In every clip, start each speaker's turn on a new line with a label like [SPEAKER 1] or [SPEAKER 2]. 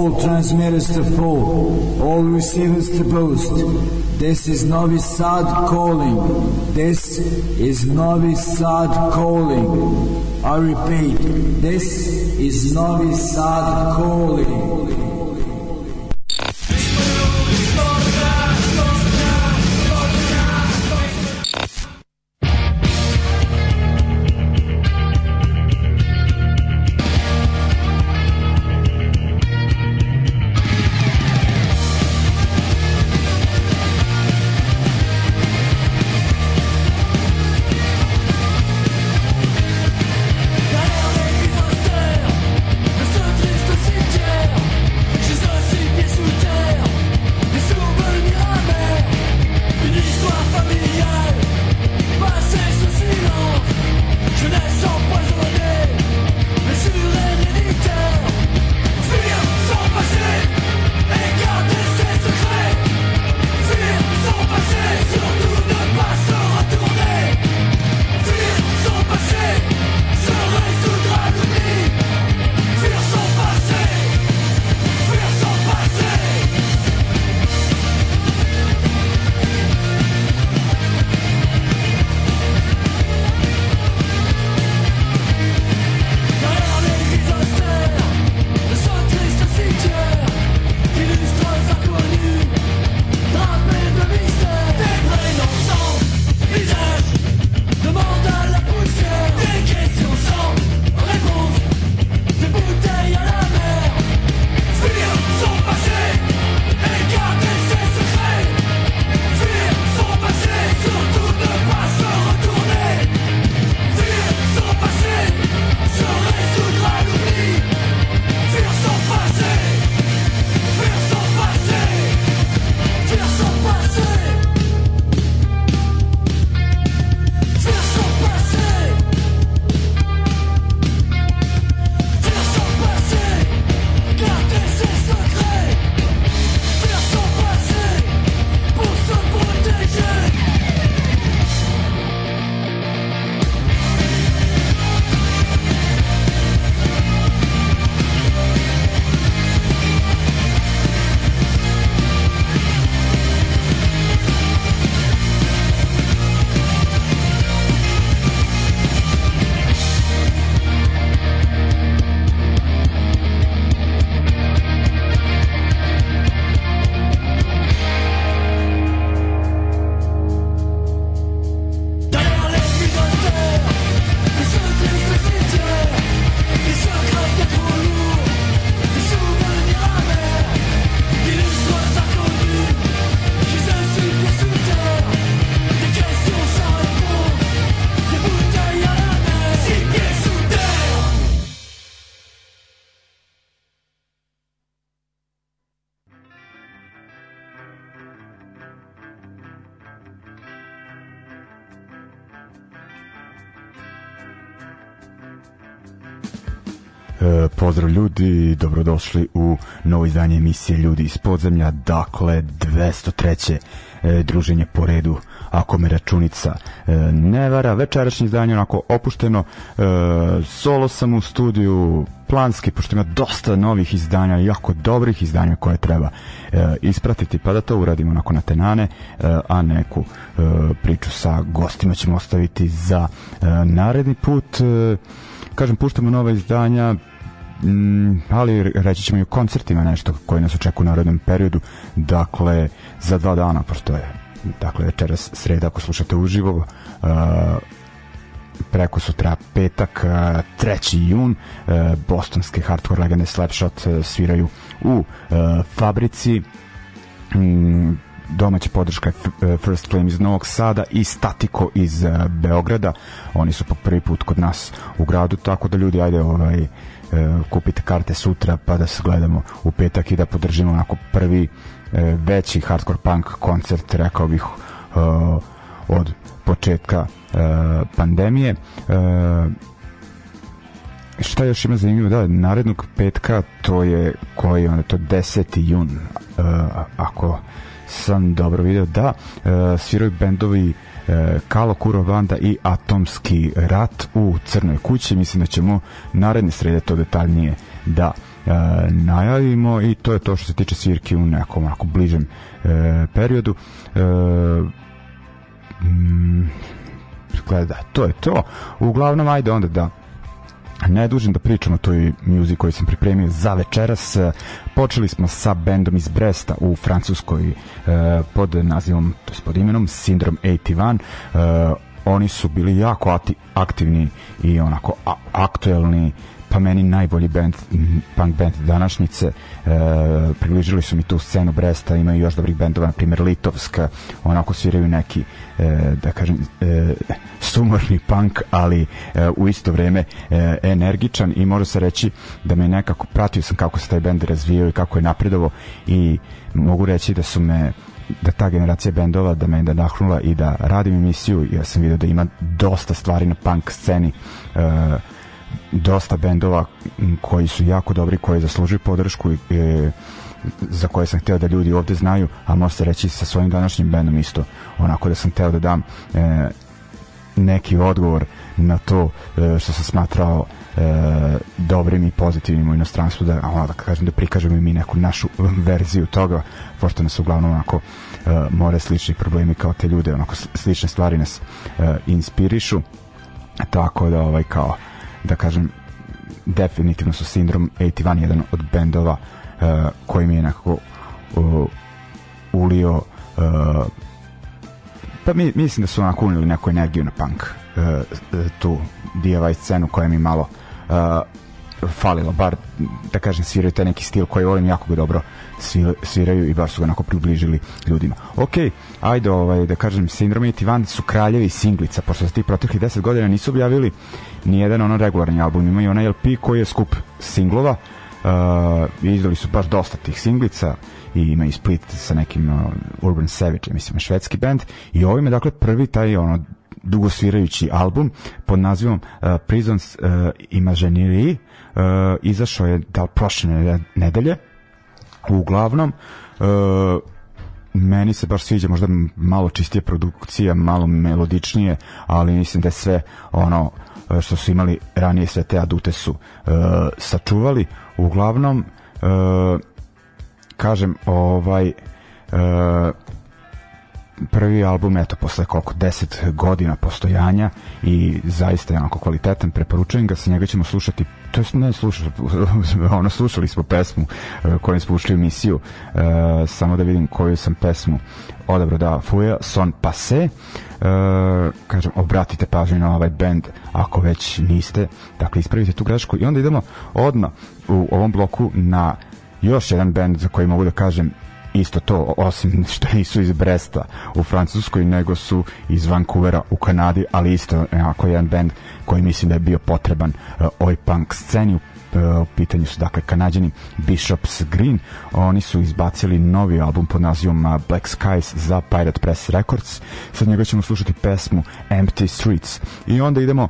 [SPEAKER 1] all transmitters to fall, all receivers to boast. This is Sad calling. This is Sad calling. I repeat, this is Sad calling.
[SPEAKER 2] Pozdrav ljudi, dobrodošli u novo izdanje emisije Ljudi iz podzemlja, dakle 203. E, druženje po redu, ako me računica e, ne vara, večerašnje izdanje onako opušteno, e, solo sam u studiju, planski, pošto ima dosta novih izdanja, jako dobrih izdanja koje treba e, ispratiti, pa da to uradimo onako na tenane, e, a neku e, priču sa gostima ćemo ostaviti za e, naredni put. E, kažem, puštamo nova izdanja, Mm, ali reći ćemo i o koncertima nešto koji nas očekuje u narodnom periodu dakle za dva dana postoje dakle večeras sreda ako slušate uživo uh, preko sutra petak uh, 3. jun uh, bostonske hardcore legende Slapshot uh, sviraju u uh, fabrici mm, domaća podrška je uh, First Flame iz Novog Sada i Statiko iz uh, Beograda. Oni su po prvi put kod nas u gradu, tako da ljudi, ajde, ovaj, E, kupite karte sutra pa da se gledamo u petak i da podržimo onako prvi e, veći hardcore punk koncert rekao bih e, od početka pandemije šta još ima zanimljivo, da, narednog petka, to je, koji je onda, to 10. jun, ako sam dobro video, da, uh, sviraju bendovi E, Kalo Kuro Vanda i Atomski rat u Crnoj kući. Mislim da ćemo naredne srede to detaljnije da e, najavimo i to je to što se tiče svirke u nekom onako bližem e, periodu. E, mm, gleda, to je to. Uglavnom, ajde onda da ne dužim da pričam o toj muzi koju sam pripremio za večeras. Počeli smo sa bendom iz Bresta u Francuskoj e, pod nazivom, to pod imenom Syndrome 81. E, oni su bili jako aktivni i onako aktuelni pa meni najbolji band, punk band današnjice. E, približili su mi tu scenu Bresta, imaju još dobrih bendova, na primjer Litovska, onako sviraju neki, e, da kažem, e, sumorni punk, ali e, u isto vreme e, energičan i može se reći da me nekako, pratio sam kako se taj band razvijao i kako je napredovo i mogu reći da su me da ta generacija bendova da me da nahnula i da radim emisiju ja sam video da ima dosta stvari na punk sceni e, dosta bendova koji su jako dobri, koji zaslužuju podršku i e, za koje sam hteo da ljudi ovde znaju, a može se reći sa svojim današnjim bendom isto, onako da sam hteo da dam e, neki odgovor na to e, što sam smatrao e, dobrim i pozitivnim u inostranstvu, da, ono, da kažem da prikažem i mi neku našu verziju toga, pošto nas uglavnom onako e, more slični problemi kao te ljude, onako slične stvari nas e, inspirišu, tako da ovaj kao da kažem, definitivno su Sindrom 81 jedan od bendova uh, koji mi je nekako uh, ulio uh, pa mi, mislim da su onako unili neku energiju na punk uh, tu DIY scenu koja mi malo uh, falilo, bar da kažem sviraju taj neki stil koji volim jako ga dobro sviraju i bar su ga onako približili ljudima. Ok, ajde ovaj, da kažem, i Van su kraljevi singlica, pošto su ti protekli 10 godina nisu objavili ni jedan ono regularni album, imaju onaj LP koji je skup singlova, uh, izdali su baš dosta tih singlica i ima i split sa nekim uh, Urban Savage, mislim, švedski band i ovim je dakle prvi taj ono dugosvirajući album pod nazivom uh, Prisons uh, Imaginerie e, izašao je da prošle nedelje uglavnom e, meni se baš sviđa možda malo čistije produkcija malo melodičnije ali mislim da je sve ono eh, što su imali ranije sve te adute su e, sačuvali uglavnom e, kažem ovaj e, prvi album, eto, posle koliko, 10 godina postojanja i zaista je onako kvalitetan, preporučujem ga, sa njega ćemo slušati, to jest ne slušati, ono, slušali smo pesmu eh, kojom smo ušli u emisiju, e, samo da vidim koju sam pesmu odabro da Fuja, Son Pase, e, kažem, obratite pažnju na ovaj bend ako već niste, dakle, ispravite tu grešku i onda idemo odmah u ovom bloku na još jedan bend za koji mogu da kažem isto to, osim što nisu iz Bresta u Francuskoj, nego su iz Vancouvera u Kanadi, ali isto onako e, jedan band koji mislim da je bio potreban uh, oj punk sceni e, u pitanju su dakle kanadjani Bishops Green oni su izbacili novi album pod nazivom Black Skies za Pirate Press Records sad njega ćemo slušati pesmu Empty Streets i onda idemo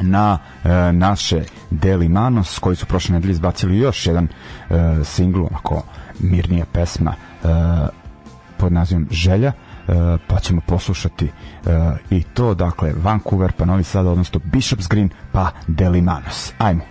[SPEAKER 2] na e, naše Deli Manos koji su prošle nedelje izbacili još jedan e, singl onako mirnija pesma uh, pod nazivom Želja uh, pa ćemo poslušati uh, i to dakle Vancouver pa Novi Sad odnosno Bishop's Green pa Delimanos ajmo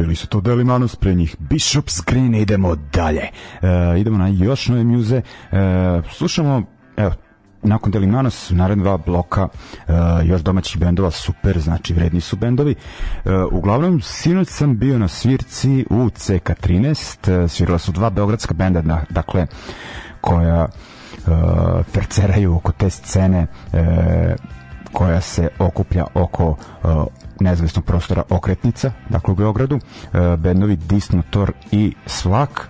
[SPEAKER 2] bili su to Delimanus, pre njih Bishop's Green, idemo dalje. E, idemo na još nove muze E, slušamo, evo, nakon Delimanos naredna dva bloka e, još domaćih bendova super znači vredni su bendovi e, uglavnom sinoć sam bio na svirci u CK13 e, svirala su dva beogradska benda na, da, dakle koja e, ferceraju oko te scene e, koja se okuplja oko e, nezavisnog prostora Okretnica, dakle u Beogradu, e, bendovi Disnotor i Svak,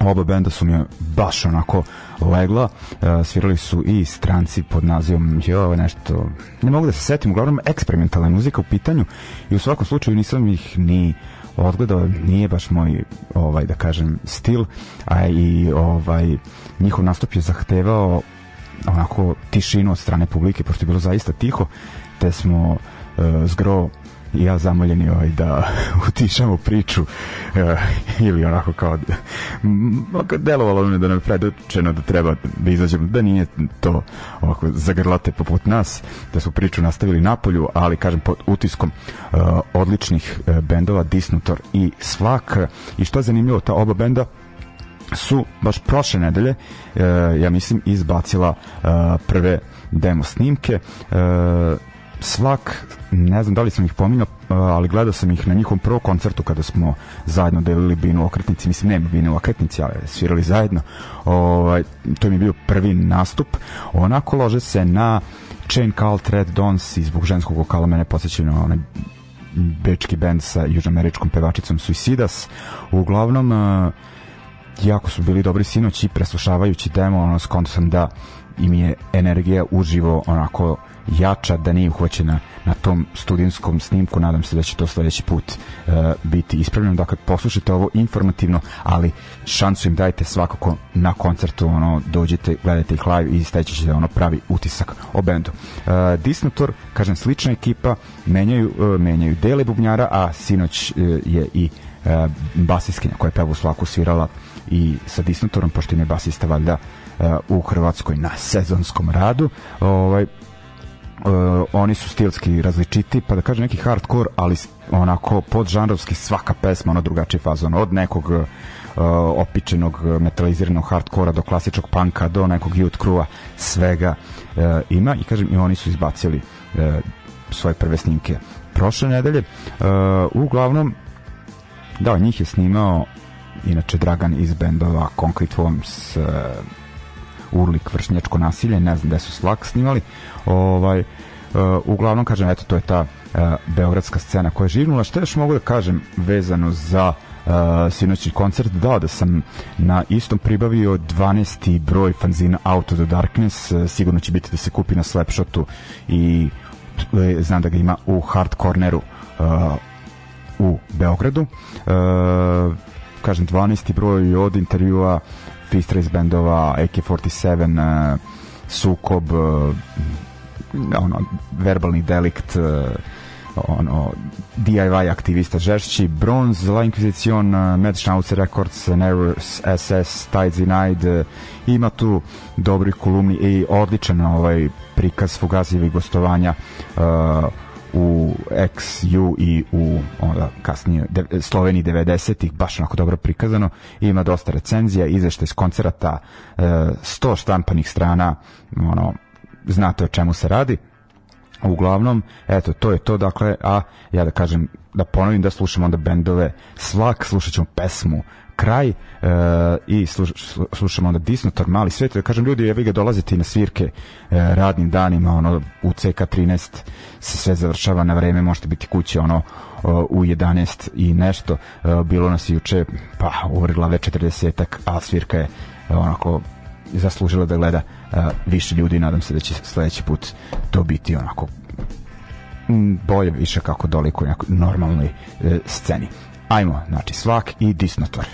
[SPEAKER 2] oba benda su mi baš onako legla, e, svirali su i stranci pod nazivom jo, nešto, ne mogu da se setim, uglavnom eksperimentalna muzika u pitanju i u svakom slučaju nisam ih ni odgledao, nije baš moj ovaj da kažem stil, a i ovaj njihov nastup je zahtevao onako tišinu od strane publike, pošto je bilo zaista tiho, te smo uh, E, zgro i ja zamoljeni ovaj, da utišamo priču e, ili onako kao delovalo mi da nam je predočeno da treba da izađemo, da nije to ovako zagrlate poput nas da su priču nastavili napolju ali kažem pod utiskom e, odličnih e, bendova Disnutor i Svak i što je zanimljivo ta oba benda su baš prošle nedelje e, ja mislim izbacila e, prve demo snimke e, Slak, ne znam da li sam ih pominjao, eh, ali gledao sam ih na njihovom prvom koncertu kada smo zajedno delili binu u okretnici, mislim ne binu u okretnici, ali svirali zajedno. Ovaj to mi je bio prvi nastup. Onako lože se na Chain Cult Red Dons i zbog ženskog vokala mene podsjećaju na onaj bečki bend sa južnoameričkom pevačicom Suicidas. Uglavnom, eh, jako su bili dobri sinoć i preslušavajući demo, ono, skonto sam da im je energija uživo onako jača da nije uhoćena na tom studijenskom snimku. Nadam se da će to sledeći put uh, biti ispravljeno. Dakle, poslušajte ovo informativno, ali šansu im dajte svakako na koncertu. Ono, dođite, gledajte ih live i steći ćete ono pravi utisak o bendu. Uh, e, Disnotor, kažem, slična ekipa, menjaju, uh, menjaju dele bubnjara, a sinoć uh, je i uh, basiskinja koja je peva u svirala i sa Disnotorom, pošto im je basista valjda uh, u Hrvatskoj na sezonskom radu. Ovaj, uh, uh, oni su stilski različiti, pa da kažem neki hardcore, ali onako podžanrovski svaka pesma ona drugačiji fazon od nekog uh, opičenog metaliziranog hardkora do klasičnog panka do nekog youth crewa svega uh, ima i kažem i oni su izbacili uh, svoje prve snimke prošle nedelje uh, uglavnom da njih je snimao inače Dragan iz bendova Concrete Worms uh, Urlik, Vršnjačko nasilje, ne znam gde su Slak snimali. Ovaj, Uh, uglavnom kažem eto to je ta uh, beogradska scena koja je živnula šta još mogu da kažem vezano za uh, sinoćni koncert da da sam na istom pribavio 12. broj fanzina Out of the Darkness uh, sigurno će biti da se kupi na Slapshotu i uh, znam da ga ima u Hard Corneru uh, u Beogradu uh, kažem 12. broj od intervjua Peace iz bendova AK-47, uh, Sukob, uh, ono, verbalni delikt, uh, ono, DIY aktivista žešći, Bronze, La Inquisition, Mad Schnauzer Records, Nervous SS, Tides Denied, ima tu dobri kolumni i odličan ovaj prikaz Fugazijevih gostovanja uh, u XU i u onda kasnije de, Sloveniji 90-ih baš onako dobro prikazano ima dosta recenzija, izveštaj s koncerata 100 e, štampanih strana ono, znate o čemu se radi uglavnom, eto, to je to, dakle, a ja da kažem, da ponovim da slušamo onda bendove Slak, slušat ćemo pesmu kraj e, i sluš, slušamo onda Disnotor, mali svet, ja da kažem ljudi, evo ga dolazite na svirke e, radnim danima, ono, u CK13 se sve završava na vreme, možete biti kući, ono, u 11 i nešto, e, bilo nas juče, pa, uvrila već 40 tak a svirka je e, onako zaslužila da gleda e, više ljudi, nadam se da će sledeći put to biti onako bolje više kako doliko normalnoj sceni. Ajmo, znači svak i disnotor.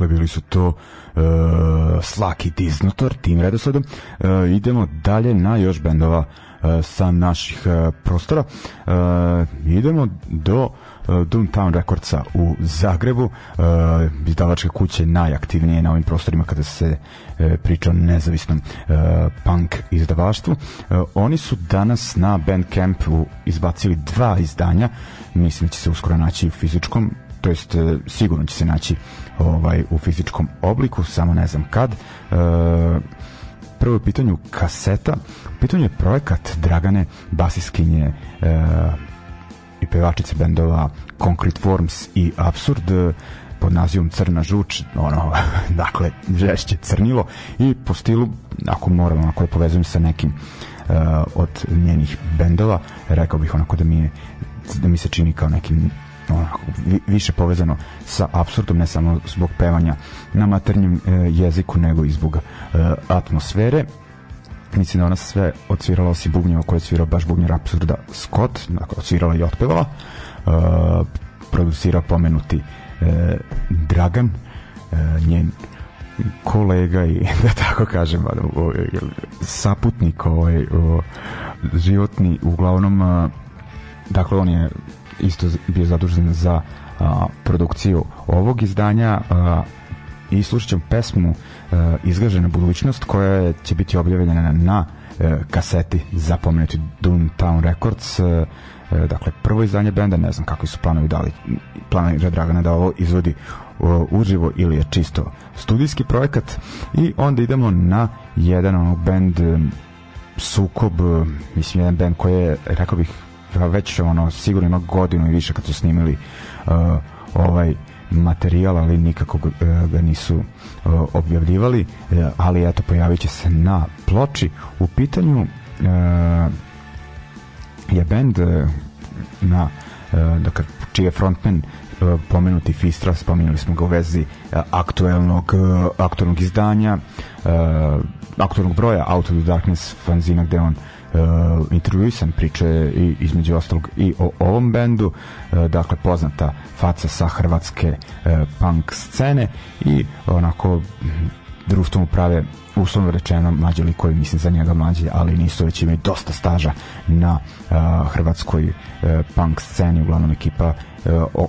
[SPEAKER 2] Tako bili su to uh, Slaki Disnotor, tim redosledom. Uh, e, idemo dalje na još bendova uh, sa naših uh, prostora. Uh, idemo do uh, Doomtown Recordsa u Zagrebu. Uh, izdavačka kuća je najaktivnije na ovim prostorima kada se uh, priča o nezavisnom uh, punk izdavaštvu. Uh, oni su danas na Bandcampu izbacili dva izdanja. Mislim da će se uskoro naći u fizičkom to jest e, sigurno će se naći ovaj u fizičkom obliku, samo ne znam kad. E, prvo je pitanju kaseta, pitanje je projekat Dragane Basiskinje e, i pevačice bendova Concrete Forms i Absurd e, pod nazivom Crna žuč, ono, dakle, žešće crnilo i po stilu, ako moram, ako je povezujem sa nekim uh, od njenih bendova, rekao bih onako da mi je da mi se čini kao nekim onako, više povezano sa absurdom, ne samo zbog pevanja na maternjem e, jeziku, nego i zbog e, atmosfere. Mislim da ona sve odsvirala osim bubnjeva koje je svirao baš bubnjer Absurda Scott, dakle, odsvirala i otpevala. E, producirao pomenuti e, Dragan, njen kolega i da tako kažem saputnik ovaj životni uglavnom dakle on je isto bio zadužen za a, produkciju ovog izdanja a, i slušat ćemo pesmu a, e, Izgražena budućnost koja će biti objavljena na a, e, kaseti zapomenuti Doomtown Records a, e, dakle prvo izdanje benda, ne znam kakvi su planovi da li da Dragana da ovo izvodi uživo ili je čisto studijski projekat i onda idemo na jedan onog band sukob, mislim jedan band koji je, rekao bih Pa već ono sigurno ima godinu i više kad su snimili uh, ovaj materijal, ali nikako uh, ga nisu uh, objavljivali, uh, ali eto pojavit će se na ploči. U pitanju je bend na dakle, čiji je frontman pomenuti Fistra, spomenuli smo ga u vezi aktuelnog, aktuelnog izdanja, aktuelnog broja Out of the Darkness fanzina gde on uh, uh, intervjuisan priče i, između ostalog i o ovom bendu uh, dakle poznata faca sa hrvatske uh, punk scene i onako mm, društvom prave uslovno rečeno mlađi likovi, mislim za njega mlađi, ali nisu već imaju dosta staža na uh, hrvatskoj uh, punk sceni, uglavnom ekipa uh,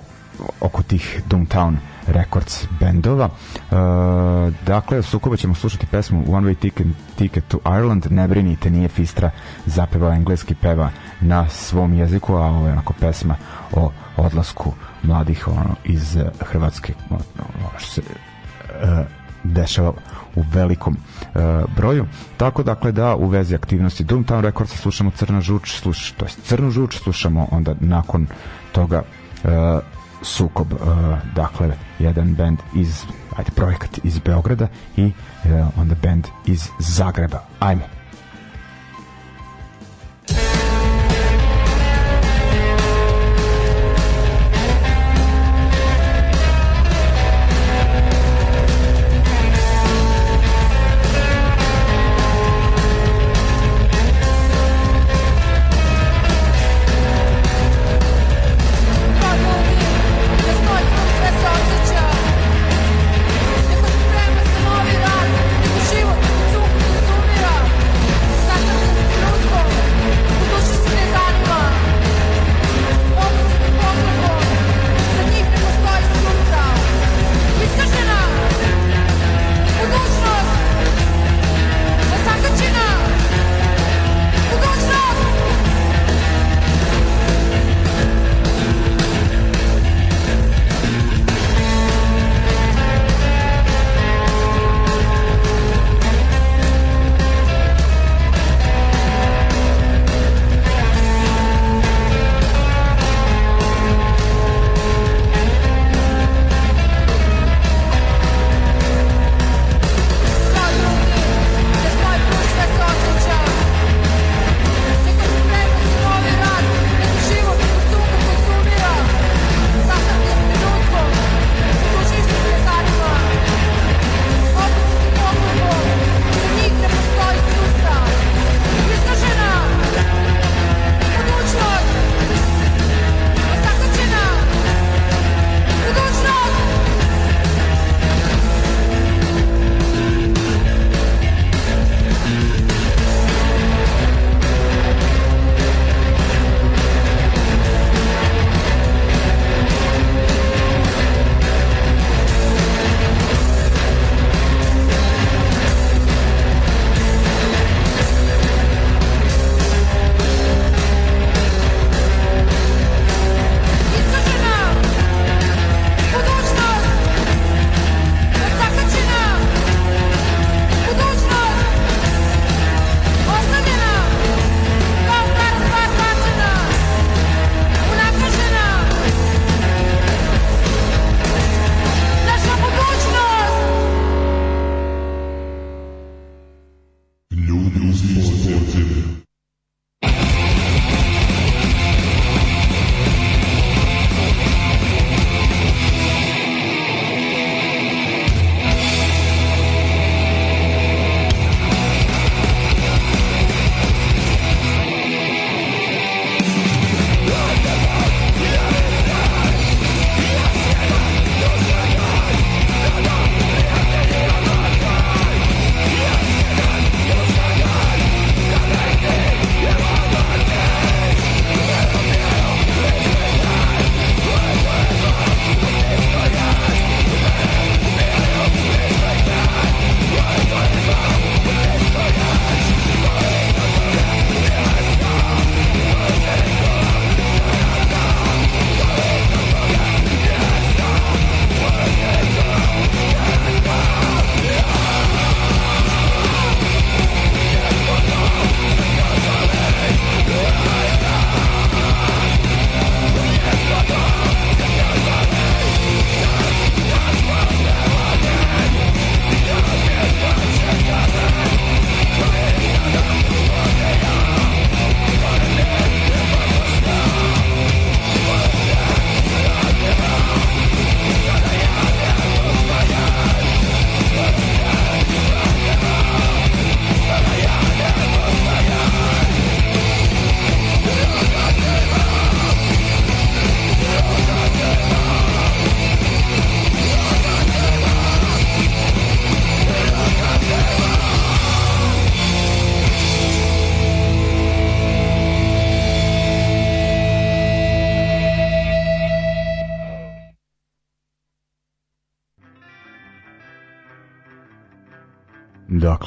[SPEAKER 2] oko tih Doomtown Records bendova. E, dakle, sukoba ćemo slušati pesmu One Way Ticket, Ticket to Ireland. Ne brinite, nije Fistra zapeva engleski peva na svom jeziku, a ovo je onako pesma o odlasku mladih ono, iz Hrvatske. Ono što se uh, dešava u velikom e, broju. Tako dakle da u vezi aktivnosti Doomtown Records slušamo Crna žuč, sluš, to jest Crnu žuč, slušamo onda nakon toga e, sukob, e, dakle jedan band iz, ajde projekat iz Beograda i e, onda band iz Zagreba. Ajmo.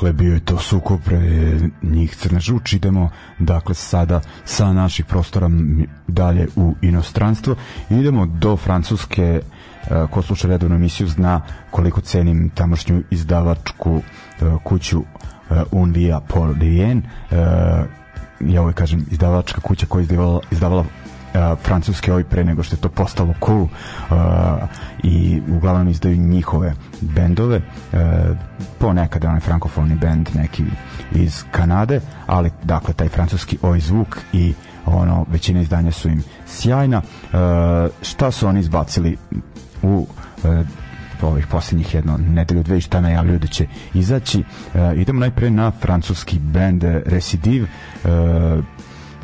[SPEAKER 3] Dakle, bio je to sukob pre njih Crne žuči. Idemo, dakle, sada sa naših prostora dalje u inostranstvo. Idemo do Francuske, e, ko sluša redovnu emisiju zna koliko cenim tamošnju izdavačku e, kuću e, Un Paul Por Rien. Ja uvek kažem izdavačka kuća koja je izdavala, izdavala uh, francuske ovi pre nego što je to postalo cool uh, i uglavnom izdaju njihove bendove uh, ponekad onaj frankofoni bend neki iz Kanade ali dakle taj francuski oj zvuk i ono većina izdanja su im sjajna uh, šta su oni izbacili u uh, ovih posljednjih jedno nedelju dve šta najavljuju da će izaći uh, idemo najpre na francuski band Residiv uh, e,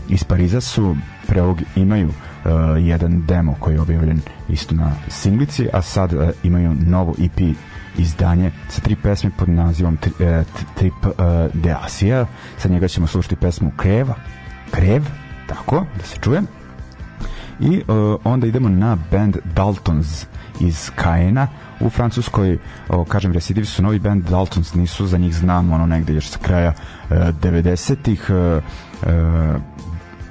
[SPEAKER 3] iz Pariza su pre ovog imaju uh, jedan demo koji je objavljen isto na singlici, a sad uh, imaju novo EP izdanje sa tri pesme pod nazivom tri, uh, Trip uh, de Asia. Sa njega ćemo slušati pesmu Krev, Krev, tako, da se čuje. I uh, onda idemo na band Daltons iz Kajena u Francuskoj, o, kažem Residivi su novi band, Daltons nisu, za njih znam ono negde još sa kraja e, 90-ih e,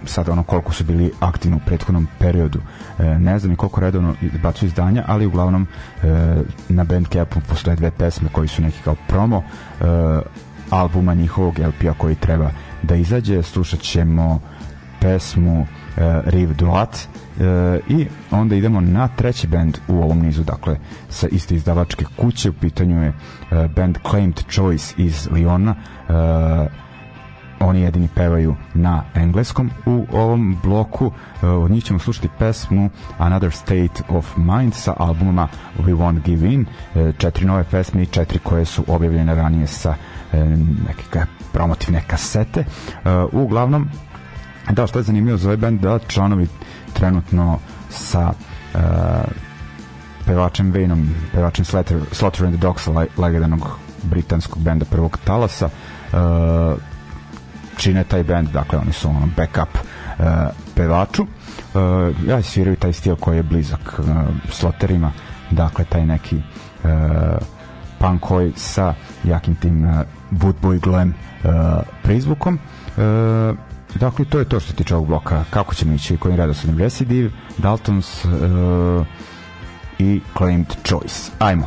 [SPEAKER 3] sad ono koliko su bili aktivni u prethodnom periodu e, ne znam i koliko redovno bacuju izdanja ali uglavnom e, na Bandcampu postoje dve pesme koji su neki kao promo e, albuma njihovog LP-a koji treba da izađe slušat ćemo pesmu e, Rive Duat e, i onda idemo na treći band u ovom nizu, dakle sa iste izdavačke kuće, u pitanju je e, band Claimed Choice iz Liona e, oni jedini pevaju na engleskom. U ovom bloku e, od njih ćemo slušati pesmu Another State of Mind sa albuma We Won't Give In, e, četiri nove pesme i četiri koje su objavljene ranije sa e, neke promotivne kasete. Uglavnom, da, što je zanimljivo za ovaj band, da članovi trenutno sa pevačem Vejnom, pevačem Slater, Slaughter and the Dogs, legendarnog britanskog benda prvog talasa, Uh, čine taj band, dakle oni su ono backup uh, pevaču. Uh, ja sviraju taj stil koji je blizak uh, sloterima, dakle taj neki uh, punkoj sa jakim tim uh, bootboy glam uh, prizvukom. Uh, dakle, to je to što se tiče ovog bloka. Kako ćemo ići kojim redosledom Residive, Daltons uh, i Claimed Choice. Ajmo.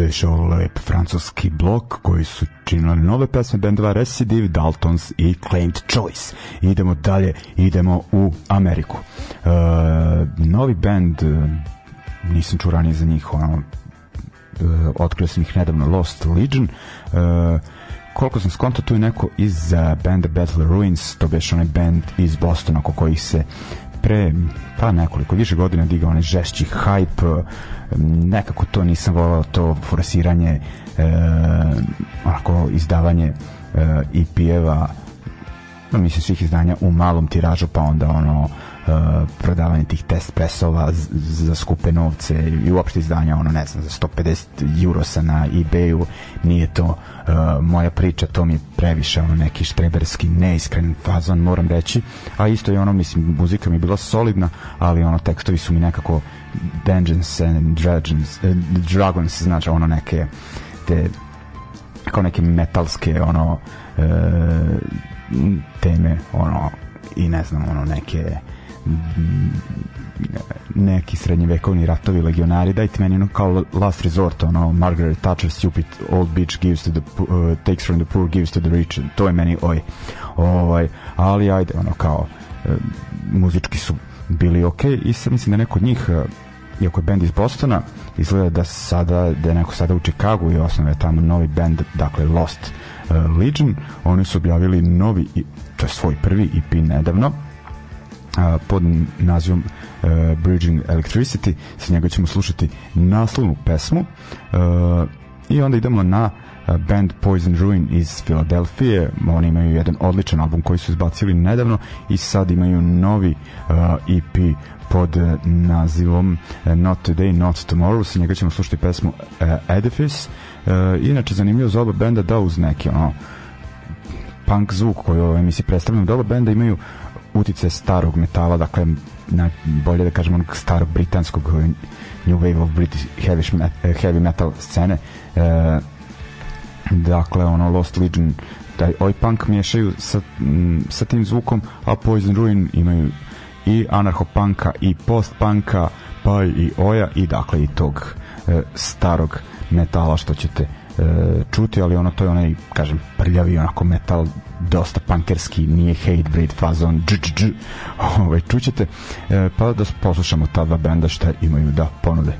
[SPEAKER 3] beše ono lep francuski blok koji su činili nove pesme bendova Recidive, Daltons i Claimed Choice. Idemo dalje, idemo u Ameriku. E, novi bend, e, nisam čuo ranije za njih, ono, e, otkrio sam ih nedavno, Lost Legion, e, koliko sam skonto, tu je neko iz uh, benda Battle Ruins, to beš onaj band iz Bostona oko kojih se pre pa nekoliko više godina digao onaj žešći hype nekako to nisam volao to forsiranje e, onako izdavanje e, EP-eva mislim svih izdanja u malom tiražu pa onda ono E, prodavanje tih test pesova za skupe novce i uopšte izdanja ono ne znam za 150 eurosa na ebayu nije to uh, moja priča to mi je previše ono neki štreberski neiskren fazon moram reći a isto i ono mislim muzika mi je bila solidna ali ono tekstovi su mi nekako Dungeons and Dragons, eh, Dragons znači ono neke te kao neke metalske ono eh, teme ono i ne znam ono neke Mhm. neki srednjevekovni ratovi legionari dajte meni ono kao last resort ono Margaret Thatcher stupid old bitch gives to the uh, takes from the poor gives to the rich to je meni oj ovaj ali ajde ono kao uh, muzički su bili ok i sad mislim da neko od njih uh, iako je bend iz Bostona izgleda da sada da je neko sada u Chicagu i osnove tamo novi bend dakle Lost uh, Legion oni su objavili novi to je svoj prvi EP nedavno pod nazivom e, Bridging Electricity sa njega ćemo slušati naslovnu pesmu e, i onda idemo na e, band Poison Ruin iz Filadelfije oni imaju jedan odličan album koji su izbacili nedavno i sad imaju novi EP pod nazivom Not Today, Not Tomorrow sa njega ćemo slušati pesmu Edifice inače zanimljivo za oba benda da uz neki ono punk zvuk koji u ovoj emisiji predstavljam doba da benda imaju utice starog metala, dakle na, bolje da kažem onog starog britanskog eh, New Wave of British heavy, eh, heavy metal scene e, dakle ono Lost Legion taj oi punk miješaju sa, m, sa tim zvukom a Poison Ruin imaju i anarchopanka i post postpanka pa i oja i dakle i tog e, starog metala što ćete E, čuti, ali ono to je onaj, kažem, prljavi onako metal, dosta punkerski, nije hatebreed fazon, dž, dž, dž, ovaj, čućete, e, pa da poslušamo ta dva benda šta imaju da ponude.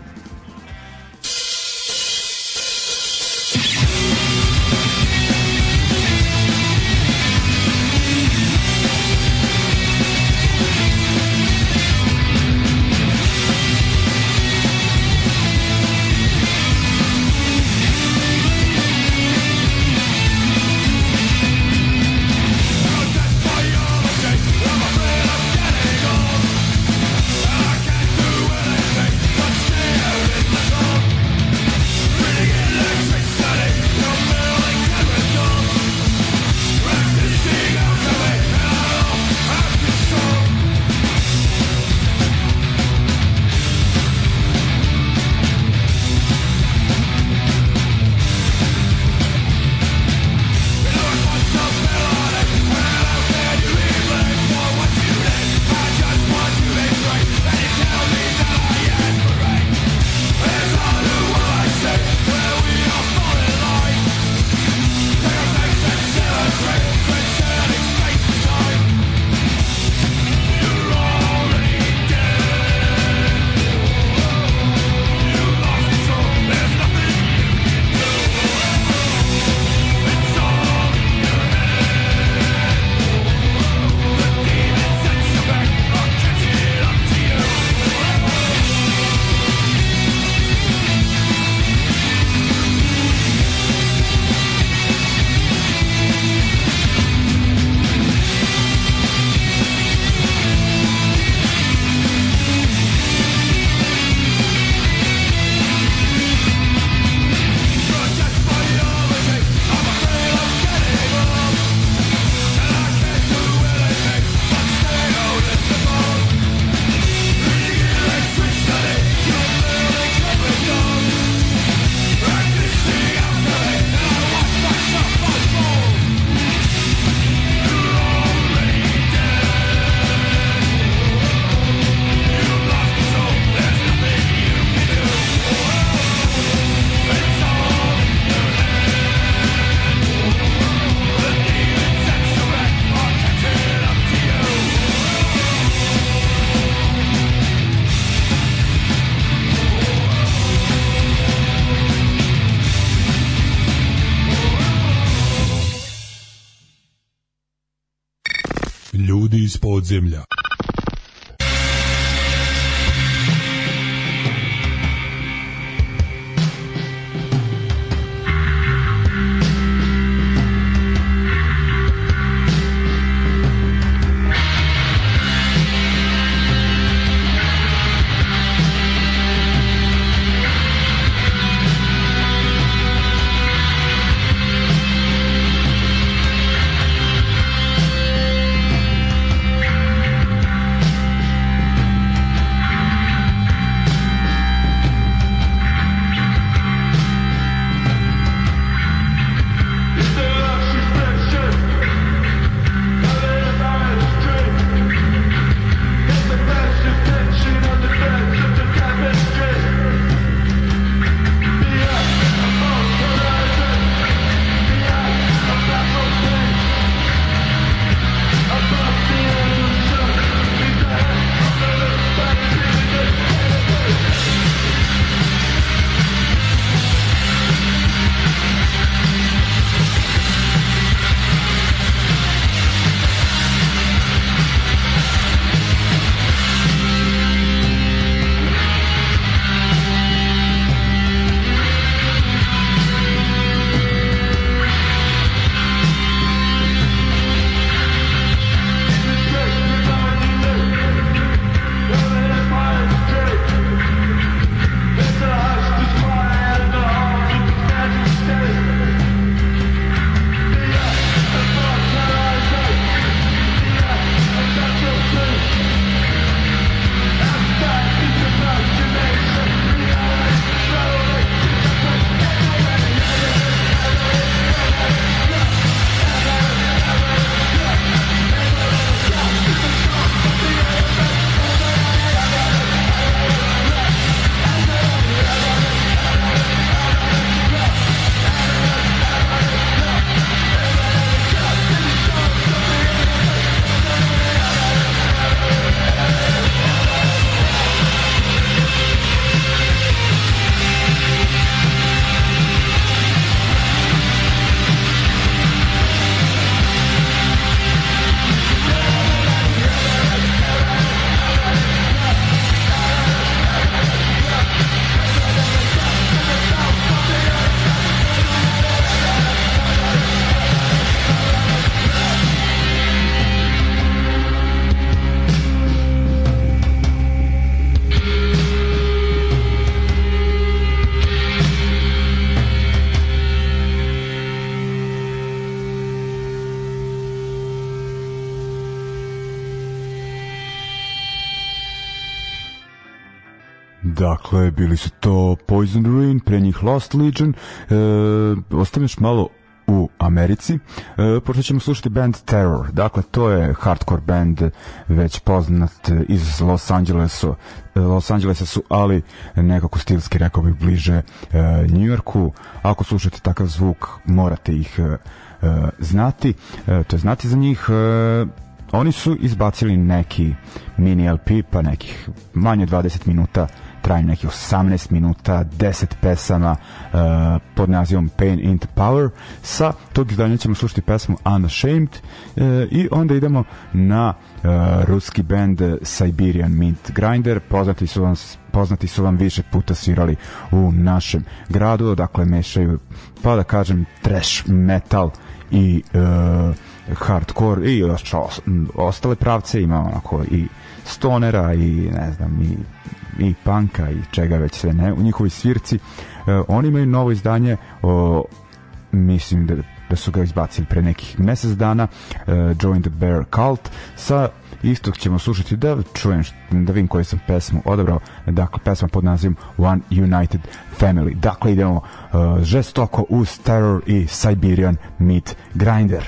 [SPEAKER 3] Dakle, bili su to Poison Rain, pre njih Lost Legion, e, ostaneš malo u Americi. E, pošto ćemo slušati band Terror. Dakle, to je hardcore band već poznat iz Los Angelesa. E, Los Angelesa su, ali nekako stilski, rekao bih, bliže e, New Yorku. Ako slušate takav zvuk, morate ih e, znati. E, to je znati za njih. E, oni su izbacili neki mini LP, pa nekih manje 20 minuta trajim nekih 18 minuta, 10 pesama uh, pod nazivom Pain into Power. Sa tog izdanja ćemo slušati pesmu Unashamed uh, i onda idemo na uh, ruski band Siberian Mint Grinder. Poznati su vam poznati su vam više puta svirali u našem gradu, dakle mešaju pa da kažem trash metal i uh, hardcore i još ostale pravce ima onako i stonera i ne znam i i panka i čega već sve ne, u njihovoj svirci. E, oni imaju novo izdanje, o, mislim da da su ga izbacili pre nekih mesec dana uh, Join the Bear Cult sa istog ćemo slušati da čujem da vidim koju sam pesmu odabrao dakle pesma pod nazivom One United Family dakle idemo uh, žestoko uz Terror i Siberian Meat Grinder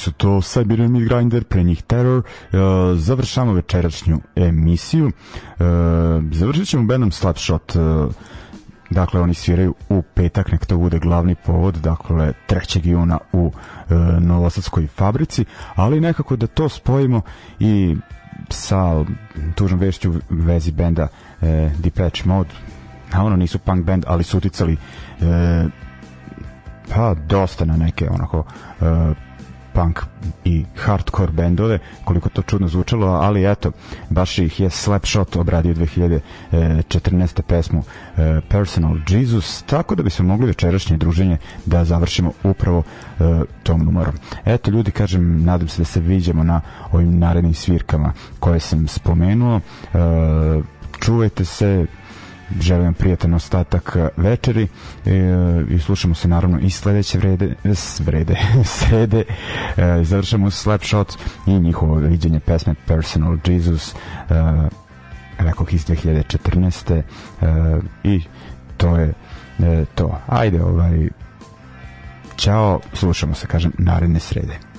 [SPEAKER 3] su to Siberian Midgrinder, pre njih Terror. E, završamo večerašnju emisiju. E, završit ćemo bandom Slapshot. E, Dakle, oni sviraju u petak, nek to bude glavni povod, dakle, 3. juna u e, Novosadskoj fabrici, ali nekako da to spojimo i sa tužnom vešću vezi benda e, Depeche Mode, a ono nisu punk band, ali su uticali e, pa dosta na neke onako e, punk i hardcore bendove, koliko to čudno zvučalo, ali eto, baš ih je Slapshot obradio 2014. E, pesmu e, Personal Jesus, tako da bi se mogli večerašnje druženje da završimo upravo e, tom numerom. Eto, ljudi, kažem, nadam se da se viđemo na ovim narednim svirkama koje sam spomenuo. Čuvajte se, želim prijatan ostatak e, večeri e, i slušamo se naravno i sledeće vrede, vrede, srede e, završamo Slapshot i njihovo viđenje pesme Personal Jesus e, rekoh iz 2014. E, i to je e, to. Ajde, ovaj, Ćao, slušamo se, kažem, naredne srede.